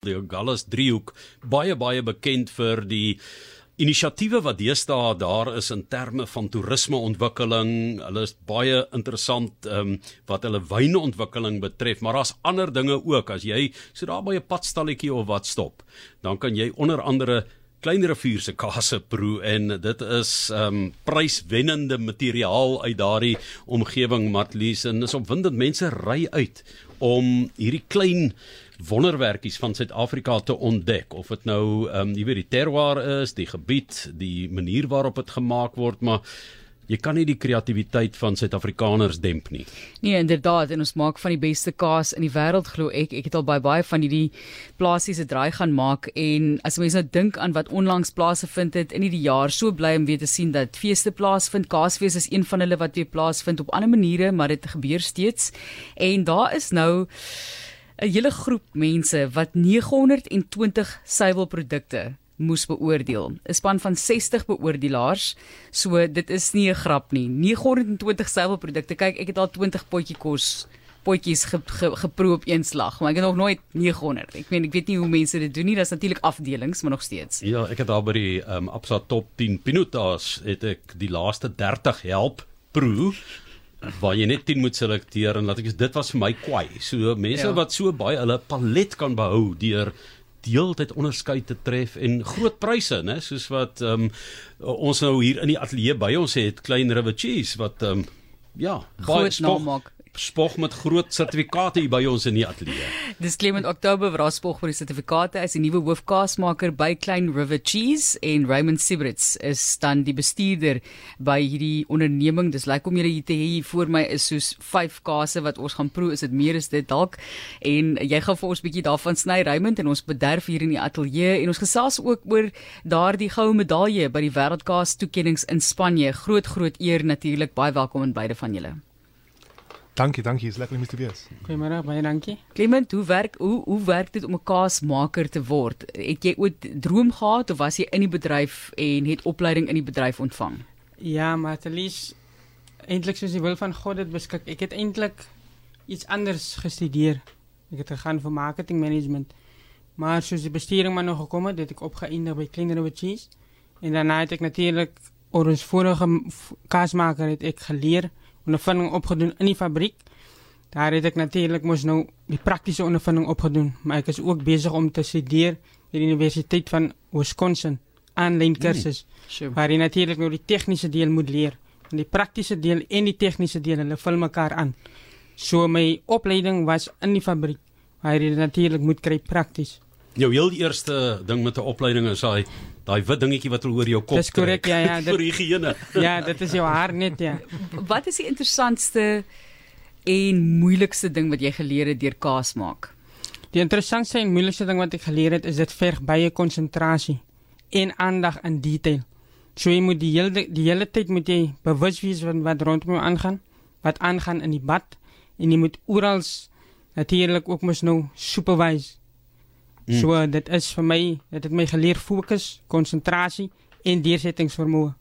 die Gallus driehoek baie baie bekend vir die inisiatiewe wat deesdae daar is in terme van toerismeontwikkeling. Hulle is baie interessant ehm um, wat hulle wynontwikkeling betref, maar daar's ander dinge ook. As jy so daar by 'n padstalletjie of wat stop, dan kan jy onder andere klein rivier se kase proe en dit is um, pryswennende materiaal uit daardie omgewing Matlies en is opwindend mense ry uit om hierdie klein wonderwerkies van Suid-Afrika te ontdek of dit nou ehm um, jy weet die terroir is, die gebied, die manier waarop dit gemaak word, maar jy kan nie die kreatiwiteit van Suid-Afrikaners demp nie. Nee, inderdaad, en ons maak van die beste kaas in die wêreld glo ek. Ek het al baie baie van hierdie plasies se draai gaan maak en as mense nou dink aan wat onlangs plase vind het in hierdie jaar, so bly om weer te sien dat feeste plaasvind. Kaasfees is een van hulle wat weer plaasvind op ander maniere, maar dit gebeur steeds. En daar is nou 'n hele groep mense wat 920 suiwelprodukte moes beoordeel. 'n Span van 60 beoordelaars. So dit is nie 'n grap nie. 920 suiwelprodukte. Kyk, ek het al 20 potjie kos potjies ge, ge, geproe op een slag, maar ek het nog nooit 900. Ek meen ek weet nie hoe mense dit doen nie. Daar's natuurlik afdelings, maar nog steeds. Ja, ek het daar by die ehm um, Absa Top 10 Pinotas het ek die laaste 30 help proe waar jy net 10 moet selekteer en laat ek dit was vir my kwai. So mense ja. wat so baie hulle palet kan behou deur deeltyd onderskeid te tref en groot pryse, né, soos wat um, ons nou hier in die ateljee by ons het, klein river cheese wat um, ja, baie naam maak spog met groot sertifikate hier by ons in die ateljee. Dis Clement Oktober waar spog vir die sertifikate is die nuwe hoofkaasmaker by Klein River Cheese en Raymond Sibrits is dan die bestuurder by hierdie onderneming. Dis lyk om julle hier te hê voor my is soos 5 kase wat ons gaan proe. Is dit meer is dit dalk? En jy gaan vir ons 'n bietjie daarvan sny Raymond en ons bederf hier in die ateljee en ons gesels ook oor daardie goue medalje by die wêreldkaas toekenninge in Spanje. Groot groot eer natuurlik. Baie welkom aan beide van julle. Dankie, dankie. Is lekker om te wees. Goeiemôre, baie dankie. Clement, hoe werk hoe hoe werk dit om 'n kaasmaker te word? Het jy ooit droom gehad of was jy in die bedryf en het opleiding in die bedryf ontvang? Ja, maar Talies eintlik soos die wil van God dit beskik. Ek het eintlik iets anders gestudeer. Ek het gegaan vir marketing management. Maar soos die besturing maar nog gekom het, het ek opgeëindig by Kleiner Cheese. En daarna het ek natuurlik oor ons vorige kaasmaker het ek geleer ondervinding opgedoen in die fabriek. Daar het ek natuurlik mos nou die praktiese ondervinding opgedoen, maar ek is ook besig om te studeer by die Universiteit van Wisconsin aanlyn kursus. Hmm, waar jy natuurlik nou die tegniese deel moet leer. En die praktiese deel en die tegniese deel hulle vul mekaar aan. So my opleiding was in die fabriek waar jy natuurlik moet kry prakties. Jou heel eerste ding met 'n opleiding is daai daai wit dingetjie wat oor jou kop trek. Dis korrek, ja ja, dit vir higiëne. Ja, dit is jou haar net ja. Wat is die interessantste en moeilikste ding wat jy geleer het deur kaas maak? Die interessantste en moeilikste ding wat ek geleer het is dit verg baie konsentrasie en aandag aan detail. So jy moet die hele die hele tyd moet jy bewus wees van wat rondom jou aangaan, wat aangaan in die bad en jy moet oral natuurlik ook mos nou supervise Mm. So dit is vir my dit het my geleer fokus, konsentrasie en deursettingsvermoë.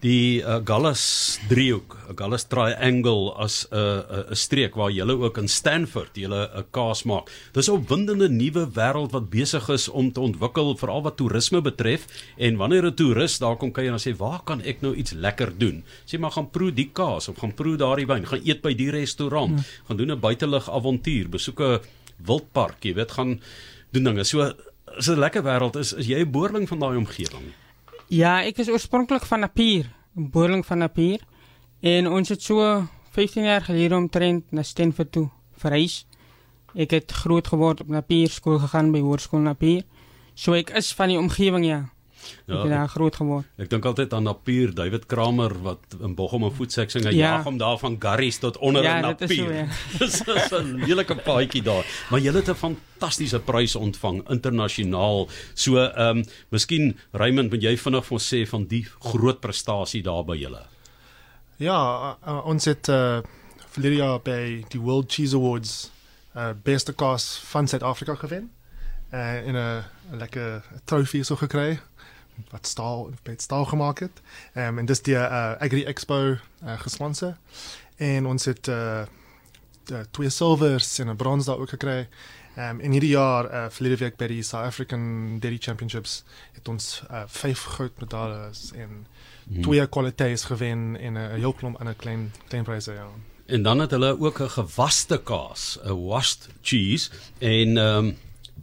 Die uh, Gallus driehoek, 'n Gallus triangle as 'n uh, 'n uh, streek waar jy ook in Stanford jy 'n uh, kaas maak. Dis 'n opwindende nuwe wêreld wat besig is om te ontwikkel veral wat toerisme betref en wanneer 'n toerist daar kom kyk en dan sê waar kan ek nou iets lekker doen? Sê maar gaan proe die kaas of gaan proe daardie wyn, gaan eet by die restaurant, ja. gaan doen 'n buitelug avontuur, besoek 'n wildpark, jy weet gaan doen dinge. So is 'n lekker wêreld. Is is jy 'n boerling van daai omgewing? Ja, ek is oorspronklik van Napier, 'n boerling van Napier. En ons het so 15 jaar gelede omtrent na Stenford toe verhuis. Ek het groot geword op Napier skool gegaan by Hoërskool Napier. So ek is van die omgewing ja. Ja, ek het daar groot geword. Ek dink altyd aan Napier, David Kramer wat in Bochum 'n voetseksing hy ja. jag hom daar van Garries tot onder ja, in Napier. Ja, dit is 'n heerlike paadjie daar. Maar jy het 'n fantastiese prys ontvang internasionaal. So ehm um, miskien Raymond, moet jy vinnig vir ons sê van die groot prestasie daar by julle? Ja, uh, ons het uh, verlede jaar by die World Cheese Awards uh, beste kaas van Suid-Afrika gewen. Uh, in 'n lekker trofee so gekry wat staal met staal gemaak het. Ehm um, en dis die uh, Agri Expo uh, gesponsor. En ons het uh, twee silvers en 'n brons daar ook gekry. Ehm um, in hierdie jaar uh, verlede week by die South African Dairy Championships het ons uh, vyf goud medaljes en hmm. twee kwaliteite gewen en 'n uh, heel klomp ander klein klein pryse ja. En dan het hulle ook 'n gewaste kaas, 'n washed cheese en ehm um,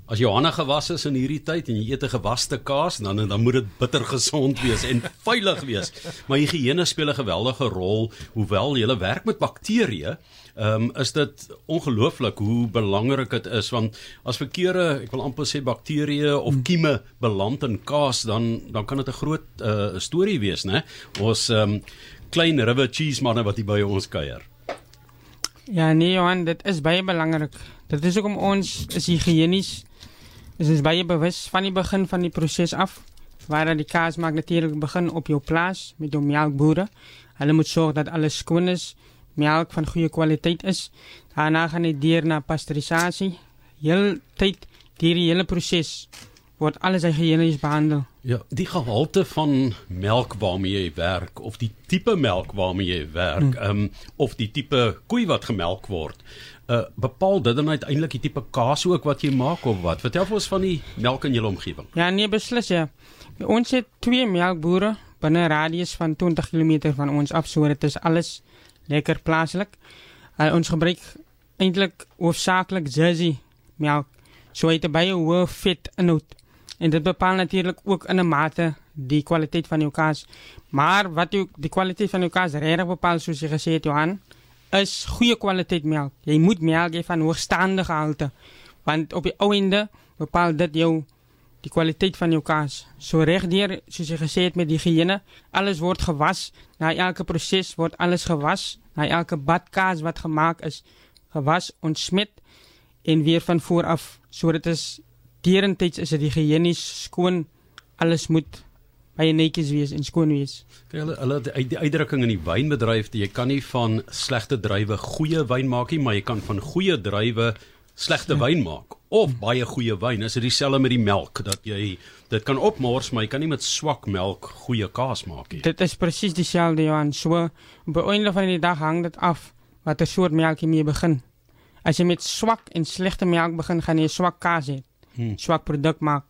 As Johanna gewas is in hierdie tyd en jy eet 'n gewaste kaas, dan dan moet dit bitter gesond wees en veilig wees. Maar higiëne speel 'n geweldige rol, hoewel jy werk met bakterieë. Ehm um, is dit ongelooflik hoe belangrik dit is want as verkeerde, ek wil amper sê bakterieë of kieme beland in kaas, dan dan kan dit 'n groot uh, storie wees, né? Ons ehm um, klein river cheese manne wat hier by ons kuier. Ja, nee Johan, dit is baie belangrik. Dit is ook om ons is higiënies is ons baie bewus van die begin van die proses af waar die kaas maak natuurlik begin op jou plaas met jou melkboere. Hulle moet sorg dat alles skoon is, melk van goeie kwaliteit is. Daarna gaan dit deur na pasteurisasie. Heel deur die hele proses word alles higiënies behandel. Ja, die gehalte van melk waarmee jy werk of die tipe melk waarmee jy werk, hmm. ehm um, of die tipe koei wat gemelk word uh, bepaal dit dan uiteindelik die tipe kaas ook wat jy maak of wat? Vertel vir ons van die melk in jou omgewing. Ja, nee, beslis ja. Ons het twee melkbore binne 'n radius van 20 km van ons af, so dit is alles lekker plaaslik. Uh, ons gebruik eintlik hoofsaaklik Jersey melk. So het baie hoë vetinhoud en dit bepaal natuurlik ook in 'n mate die kwaliteit van jou kaas. Maar wat jou die kwaliteit van jou kaas regtig bepaal soos jy gesê het Johan, is goeie kwaliteit melk. Jy moet melk hê van hoogstaande gehalte want op die ou ende bepaal dit jou die kwaliteit van jou kaas. So regdeur soos jy gesê het met die higiëne, alles word gewas. Na elke proses word alles gewas. Na elke bad kaas wat gemaak is, gewas, ontsmet en weer van voor af. So dit is deurentyd is dit higiënies skoon. Alles moet baie netjies wees en skoon wees. Kyk hulle hulle die, die uitdrukking in die wynbedryf, jy kan nie van slegte druiwe goeie wyn maak nie, maar jy kan van goeie druiwe slegte wyn maak of baie goeie wyn. Is dit dieselfde met die melk dat jy dit kan opmors, maar jy kan nie met swak melk goeie kaas maak nie. Dit is presies dieselfde Johan. So by einde van die dag hang dit af watter soort melk jy mee begin. As jy met swak en slegte melk begin, gaan jy swak kaas hê. Hmm. Swak produk maak.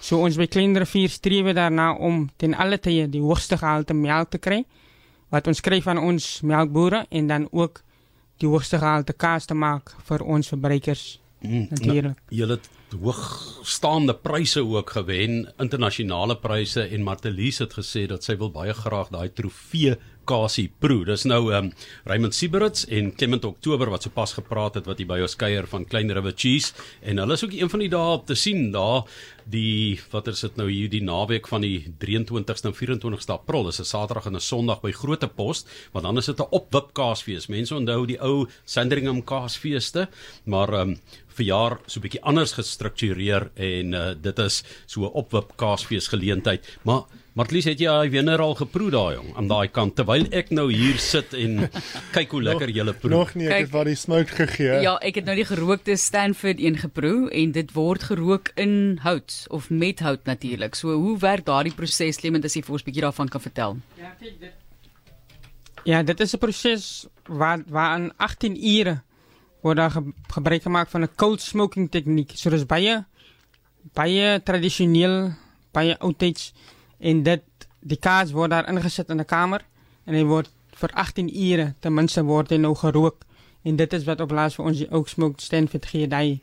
So ons by Klein Rivier streef daarna om ten alle tye die hoogste gehalte melk te kry wat ons kry van ons melkbore en dan ook die hoogste gehalte kaas te maak vir ons verbruikers. Mm, natuurlik. Nou, julle het hoogstaande pryse ook gewen, internasionale pryse en Martelies het gesê dat sy wil baie graag daai trofee Kasie Pro. Dis nou ehm um, Raymond Sieberits en Clement Oktober wat sopas gepraat het wat hier by ons kuier van Klein River Cheese en hulle is ook een van die dae op te sien daar die wat is dit nou hier die naweek van die 23ste en 24ste April. Dis 'n Saterdag en 'n Sondag by Grote Pos, want dan is dit 'n opwip kaasfees. Mense onthou die ou Sandringham kaasfeeste, maar ehm um, verjaar so 'n bietjie anders gestruktureer en uh, dit is so 'n opwip kaasfees geleentheid. Maar Martlies het jy al wenner al geproe daai jong aan daai kant terwyl ek nou hier sit en kyk hoe lekker jy proe. Nog nie, ek het wat die smoke gegee. Ja, ek het nou die gerookte Stanford een geproe en dit word gerook in hout of met hout natuurlik. So hoe werk daardie proses? Met as jy vir ons 'n bietjie daarvan kan vertel. Ja, kyk dit. Ja, dit is 'n proses waar waar aan 18 ure word daar ge gebruik gemaak van 'n cold smoking tegniek. So dis baie baie tradisioneel, baie oudtyds en dit die kaas word daar ingesit in 'n kamer en hy word vir 18 ure ten minste word hy nou gerook en dit is wat op laas vir ons die oak smoke Stanford gee daai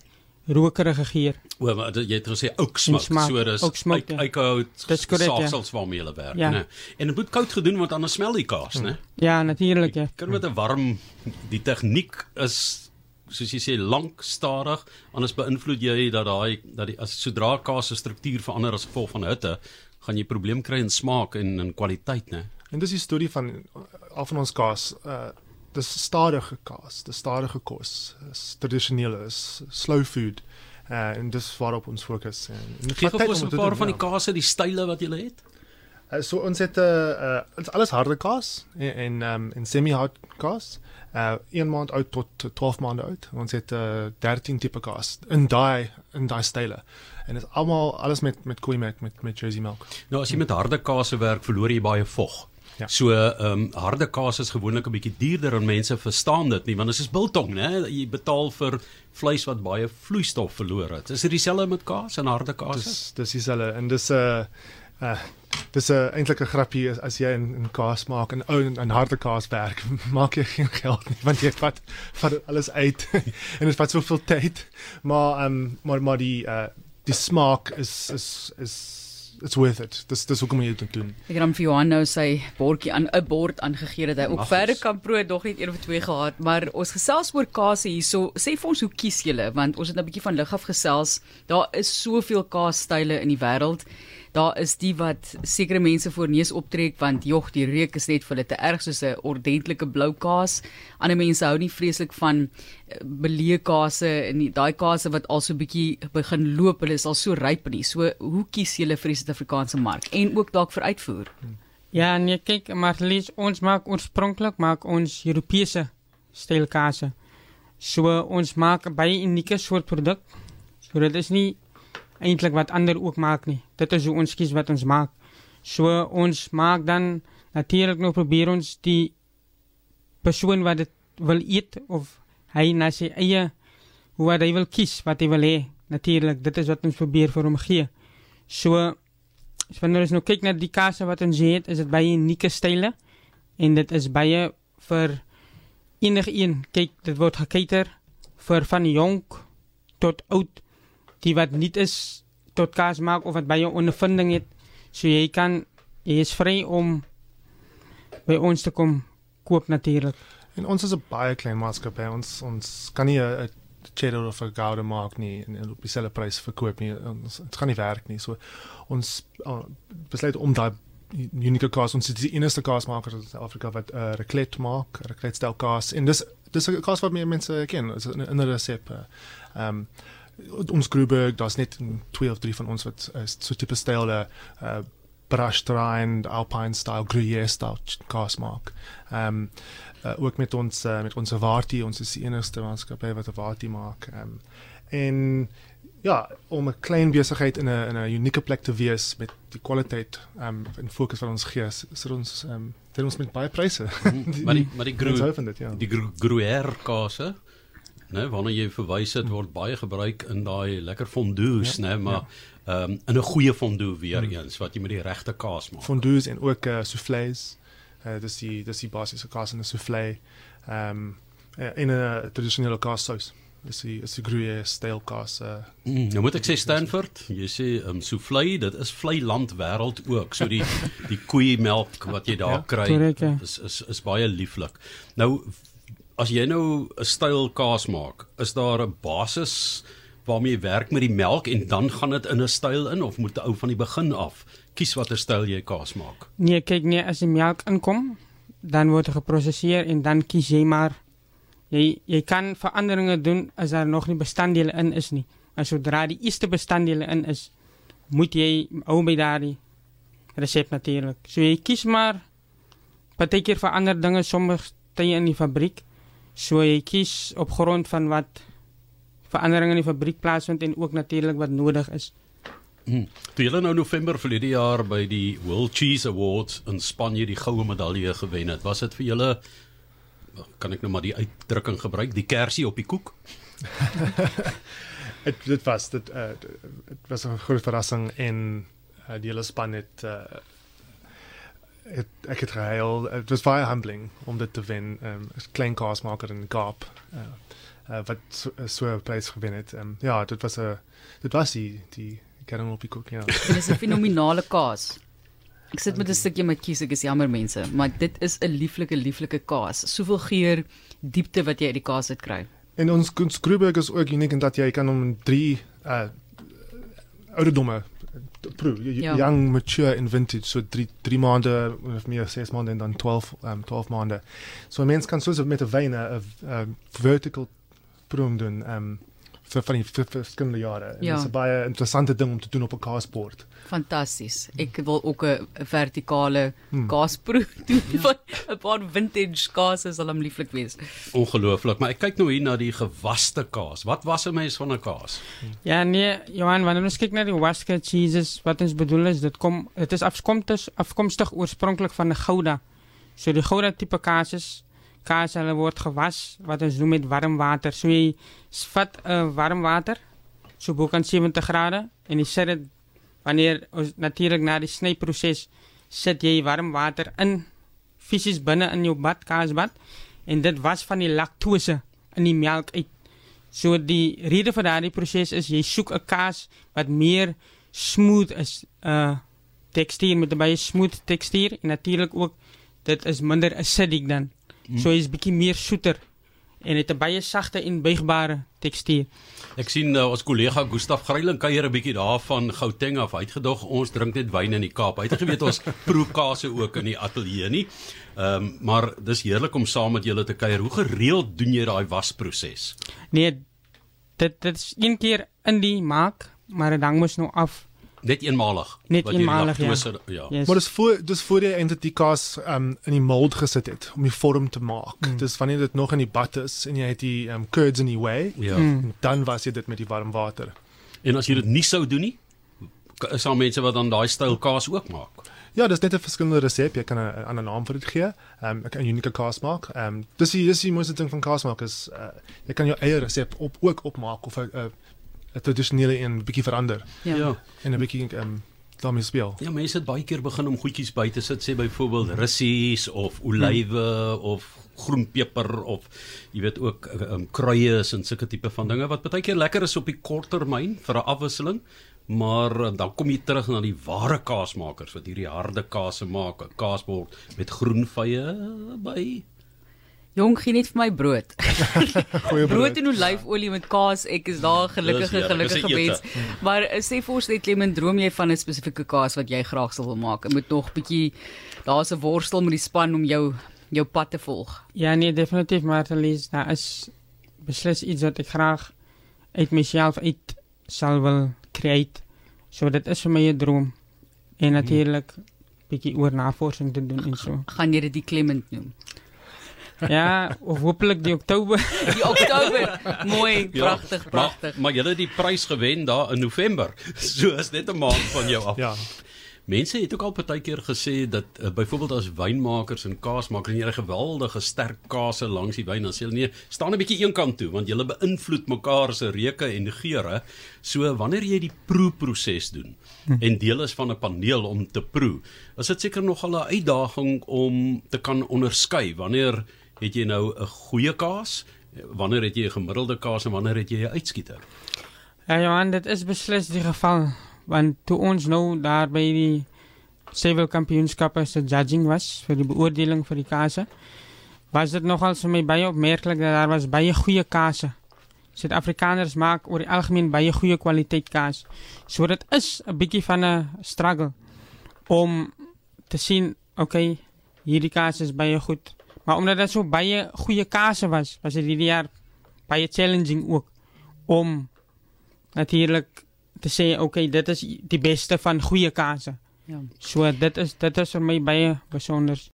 rokerige geur. O, maar jy het gesê oak smoke, so dis eikenhout saafsels waarmee hulle werk, ja. né? En dit moet koud gedoen word anders smel die kaas, né? Ja, natuurlik, ja. Kan met 'n warm die tegniek is soos jy sê lank stadig anders beïnvloed jy dat daai dat die as sodra kaas se struktuur verander as gevolg van hitte gaan jy probleem kry in smaak en in kwaliteit, né? En dis die storie van al van ons kaas, uh dis stadige kaas, dis stadige kos, is tradisioneel is slow food. Uh en dis waarop ons fokus en, en gee vir ons 'n paar van die ja. kase, die style wat jy het. Uh, so ons het 'n uh, uh, alles harde kaas en en, um, en semi-hard kaas. Uh een maand oud tot 12 maande oud. Ons het uh 13 tipe kaas in daai in daai style en dit is almal alles met met koeimelk met met Jersey milk. Nou as jy met harde kaas werk, verloor jy baie vog. Ja. So ehm um, harde kaas is gewoonlik 'n bietjie duurder en mense verstaan dit nie want dit is biltong, né? Jy betaal vir vleis wat baie vloeistof verloor het. Is dit dieselfde met kaas en harde kaas? Dis dis dieselfde en dis 'n uh, uh dis 'n uh, eintlik 'n grappie as, as jy 'n kaas maak en ou en harde kaas werk, maak jy geen geld nie want jy vat vat alles uit en dit vat soveel tyd. Maar ehm um, maar maar die uh die smaak is is is it's worth it. Dis dis hoekom jy dit doen. Ek het hom vir Johan nou sy bordjie aan 'n bord aangegee dat hy ook verder kan proe, dog net een of twee gehad, maar ons gesels oor kaas hierso. Sê vir ons hoe kies julle want ons het 'n bietjie van lig af gesels. Daar is soveel kaasstyle in die wêreld daar is die wat sekere mense voor neus optrek want jog die reuk is net vir hulle te erg soos 'n ordentlike blou kaas. Ander mense hou nie vreeslik van eh, beleë kase en daai kase wat al so bietjie begin loop, hulle is al so ryp nie. So hoe kies julle vir die Suid-Afrikaanse mark en ook dalk vir uitvoer? Ja, nee, kyk, maar lees ons maak oorspronklik maak ons Europese styl kase. So ons maak 'n baie unieke soort produk. So dit is nie eintlik wat ander ook maak nie. Dit is hoe ons kies wat ons maak. So ons maak dan natuurlik nog probeer ons die persoon wat dit wil eet of hy na sy eie hoe hy wil kies wat hy wil hê. Natuurlik, dit is wat ons probeer vir hom gee. So as wanneer ons nou kyk na die kasse wat ons het, is dit baie unieke style en dit is baie vir enige een. Kyk, dit word geketer vir van jonk tot oud die wat nie is tot kaas maak of wat baie ondervinding het. So jy kan jy is vry om by ons te kom koop natuurlik. En ons is 'n baie klein maatskappy. Ons ons kan nie 'n cheddar of 'n gouda maak nie en op dieselfde prys verkoop nie. Ons dit gaan nie werk nie. So ons uh, besluit om daai unieke kaas ons is die enigste kaasmaker in Suid-Afrika wat 'n uh, raclette maak, raclette stel kaas. En dis dis 'n kaas wat meer mense ken. Dit is 'n 'n resep. Ehm um, ons Gruberg, daar's net twee of drie van ons wat uh, so tipe styl uh eh, Brashtrein, Alpine style, Gruyère style kaas maak. Ehm um, uh, ook met ons uh, met ons Avarti, ons is die enigste maatskappy wat Avarti maak. Ehm um, en ja, om 'n klein besigheid in 'n in 'n unieke plek te wees met die kwaliteit um, en fokus wat ons gee, is ons ehm um, dit ons met baie pryse. maar die maar die Gruyère, ja. die Gruyère kaas, né, wanneer jy verwys het word baie gebruik in daai lekker fondues, ja, né, maar ja. ehm ja. um, in 'n goeie fondue weer hmm. eens wat jy met die regte kaas maak. Fondues en ook uh, soufflés. Uh, dis die dis die basiese kaas in 'n soufflé. Ehm um, in 'n tradisionele kaassous. Dis die is die Gruyère style kaas. Uh, mm, nou moet ek sê Stanford, jy sê um, soufflé, dit is vlei land wêreld ook. So die die koeimelk wat jy daar ja, kry is is is baie lieflik. Nou as jy nou 'n styl kaas maak, is daar 'n basis waarmee jy werk met die melk en dan gaan dit in 'n styl in of moet jy ou van die begin af kies watter styl jy kaas maak? Nee, kyk nee, as die melk inkom, dan word dit geproseseer en dan kies jy maar jy jy kan veranderinge doen as daar nog nie bestanddele in is nie. Maar sodra die eerste bestanddele in is, moet jy ou by daardie resep natuurlik. So jy kies maar partykeer verander dinge soms tye in die fabriek. So jy kies op grond van wat veranderinge in die fabriek plaasvind en ook natuurlik wat nodig is. Hmm. Toe julle nou November verlede jaar by die World Cheese Awards in Spanje die goue medalje gewen het, was dit vir julle kan ek nou maar die uitdrukking gebruik, die kersie op die koek? dit dit was dit uh, dit was 'n groot verrassing en uh, die hele span het uh, het ek het gehuil. Het was baie humbling om dit te wen. Ehm um, klein kaasmaker in Kaap. Uh, uh, wat so, so 'n prys gewen het. Um, ja, dit was 'n dit was die die caramel picook, ja. Dit is 'n fenominale kaas. Ek sit met 'n stukkie met kies, ek is jammer mense, maar dit is 'n lieflike lieflike kaas. Soveel geur, diepte wat jy uit die kaas uit kry. En ons Gruberg is ook uniek in dat jy kan hom 3 uh ouderdomme proe ja. young mature in vintage so 3 3 maande of meer 6 maande en dan 12 um 12 maande. So 'n mens kan soos met 'n wyn 'n vertical proem doen um vir van die vir, verskillende jare. En Ja. Dit is 'n baie interessante ding om te doen op 'n kaasbord. Fantasties. Ek wil ook 'n 'n vertikale Hmm. kaasproe doen van 'n paar vintage kaase sal hom lieflik wees. Ongelooflik, maar ek kyk nou hier na die gewaste kaas. Wat was 'n mens van 'n kaas? Ja, nee, Johan, wanneer ons kyk na die Huasca cheeses, wat ons bedoel is, dit kom dit is afkomstig afkomstig oorspronklik van die Gouda. So die Gouda tipe kaas is kaas hulle word gewas wat ons noem met warm water. So jy vat uh, warm water so bo kan 70 grade en jy sit dit wanneer ons natuurlik na die snyproses sit jy warm water in fisies binne in jou bad kaasbad en dit was van die laktose in die melk uit So die rede vir daardie proses is jy soek 'n kaas wat meer smooth is, uh tekstuur met 'n baie smooth tekstuur en natuurlik ook dit is minder acidic dan. Hmm. So hy's bietjie meer soeter en het 'n baie sagte en buigbare tekstuur. Ek sien uh, ons kollega Gustaf Greiling kuier 'n bietjie daar van Gauteng af. Hy het gedog ons drink net wyn in die Kaap. Hy het geweet ons proe kase ook in die ateljee nie. Ehm um, maar dis heerlik om saam met julle te kuier. Hoe gereeld doen jy daai wasproses? Nee, dit dit is een keer in die maak, maar dit hang mos nou af. Net eenmalig. Net eenmalig, ja. ja. Yes. Maar dis voor dis voor jy eintlik die kaas um in die mold gesit het om die vorm te maak. Mm. Dis wanneer dit nog in die bad is en jy het die um curds in die way, Ja. Mm. en dan was jy dit met die warm water. En as jy dit nie sou doen nie, is daar mense wat dan daai styl kaas ook maak. Ja, dis net 'n verskillende resep. Jy kan 'n ander naam vir dit gee. Um ek kan 'n unieke kaas maak. Um dis die dis die mooiste ding van kaas maak is uh jy kan jou eie resep op ook opmaak of 'n 'n 'n tradisionele een bietjie verander Ja. ja. en 'n bietjie um daarmee speel. Ja, mense het baie keer begin om goedjies by te sit, sê byvoorbeeld russies of olywe of groenpeper of jy weet ook um, kruie is en sulke tipe van dinge wat baie keer lekker is op die kort termyn vir 'n afwisseling. Maar uh, dan kom jy terug na die ware kaasmakers wat hierdie harde kaase maak, 'n kaasbord met groenvye by. Jong, gee net vir my brood. Goeie brood en olyfolie met kaas. Ek is daar gelukkige gelukkige mens. Maar uh, sê vir ons net Clement, droom jy van 'n spesifieke kaas wat jy graag sou wil maak? Ek moet nog bietjie daar's 'n worstel met die span om jou jou pad te volg. Ja, nee, definitief, maar Elise, daar is beslis iets wat ek graag uit myself uit sal wil create. So dit is vir my 'n droom. En natuurlik bietjie oor navorsing te doen en so. Gaan jy dit die Clement noem? Ja, hopelik die Oktober. Die Oktober. Mooi, Ja, pragtig, pragtig. Maar, maar jy het die prys gewen daar in November. So is net 'n maand van jou af. Ja. Mense het ook al baie keer gesê dat uh, byvoorbeeld as wynmakers en kaasmakers en jy 'n geweldige sterk kaase langs die wyn dan sê hulle nee, staan 'n bietjie eenkant toe want julle beïnvloed mekaar se reuke en geure. So wanneer jy die proeproses doen hm. en deel is van 'n paneel om te proe, is dit seker nog 'n uitdaging om te kan onderskei wanneer het jy nou 'n goeie kaas, wanneer het jy 'n gemiddelde kaas en wanneer het jy 'n uitskieter? Ja, Johan, dit is beslis die geval want toe ons nou daar by die Civil Kampioenskappe se judging was vir die beoordeling vir die kase, was dit nogal vir my baie opmerklik dat daar was baie goeie kase. Suid-Afrikaners maak oor die algemeen baie goeie kwaliteit kaas. So dit is 'n bietjie van 'n struggle om te sien, okay, hierdie kaas is baie goed. Maar omdat dit so baie goeie kase was, was dit hierdie jaar baie challenging ook om natuurlik te sê okay, dit is die beste van goeie kase. Ja. So dit is dit is vir my baie besonder.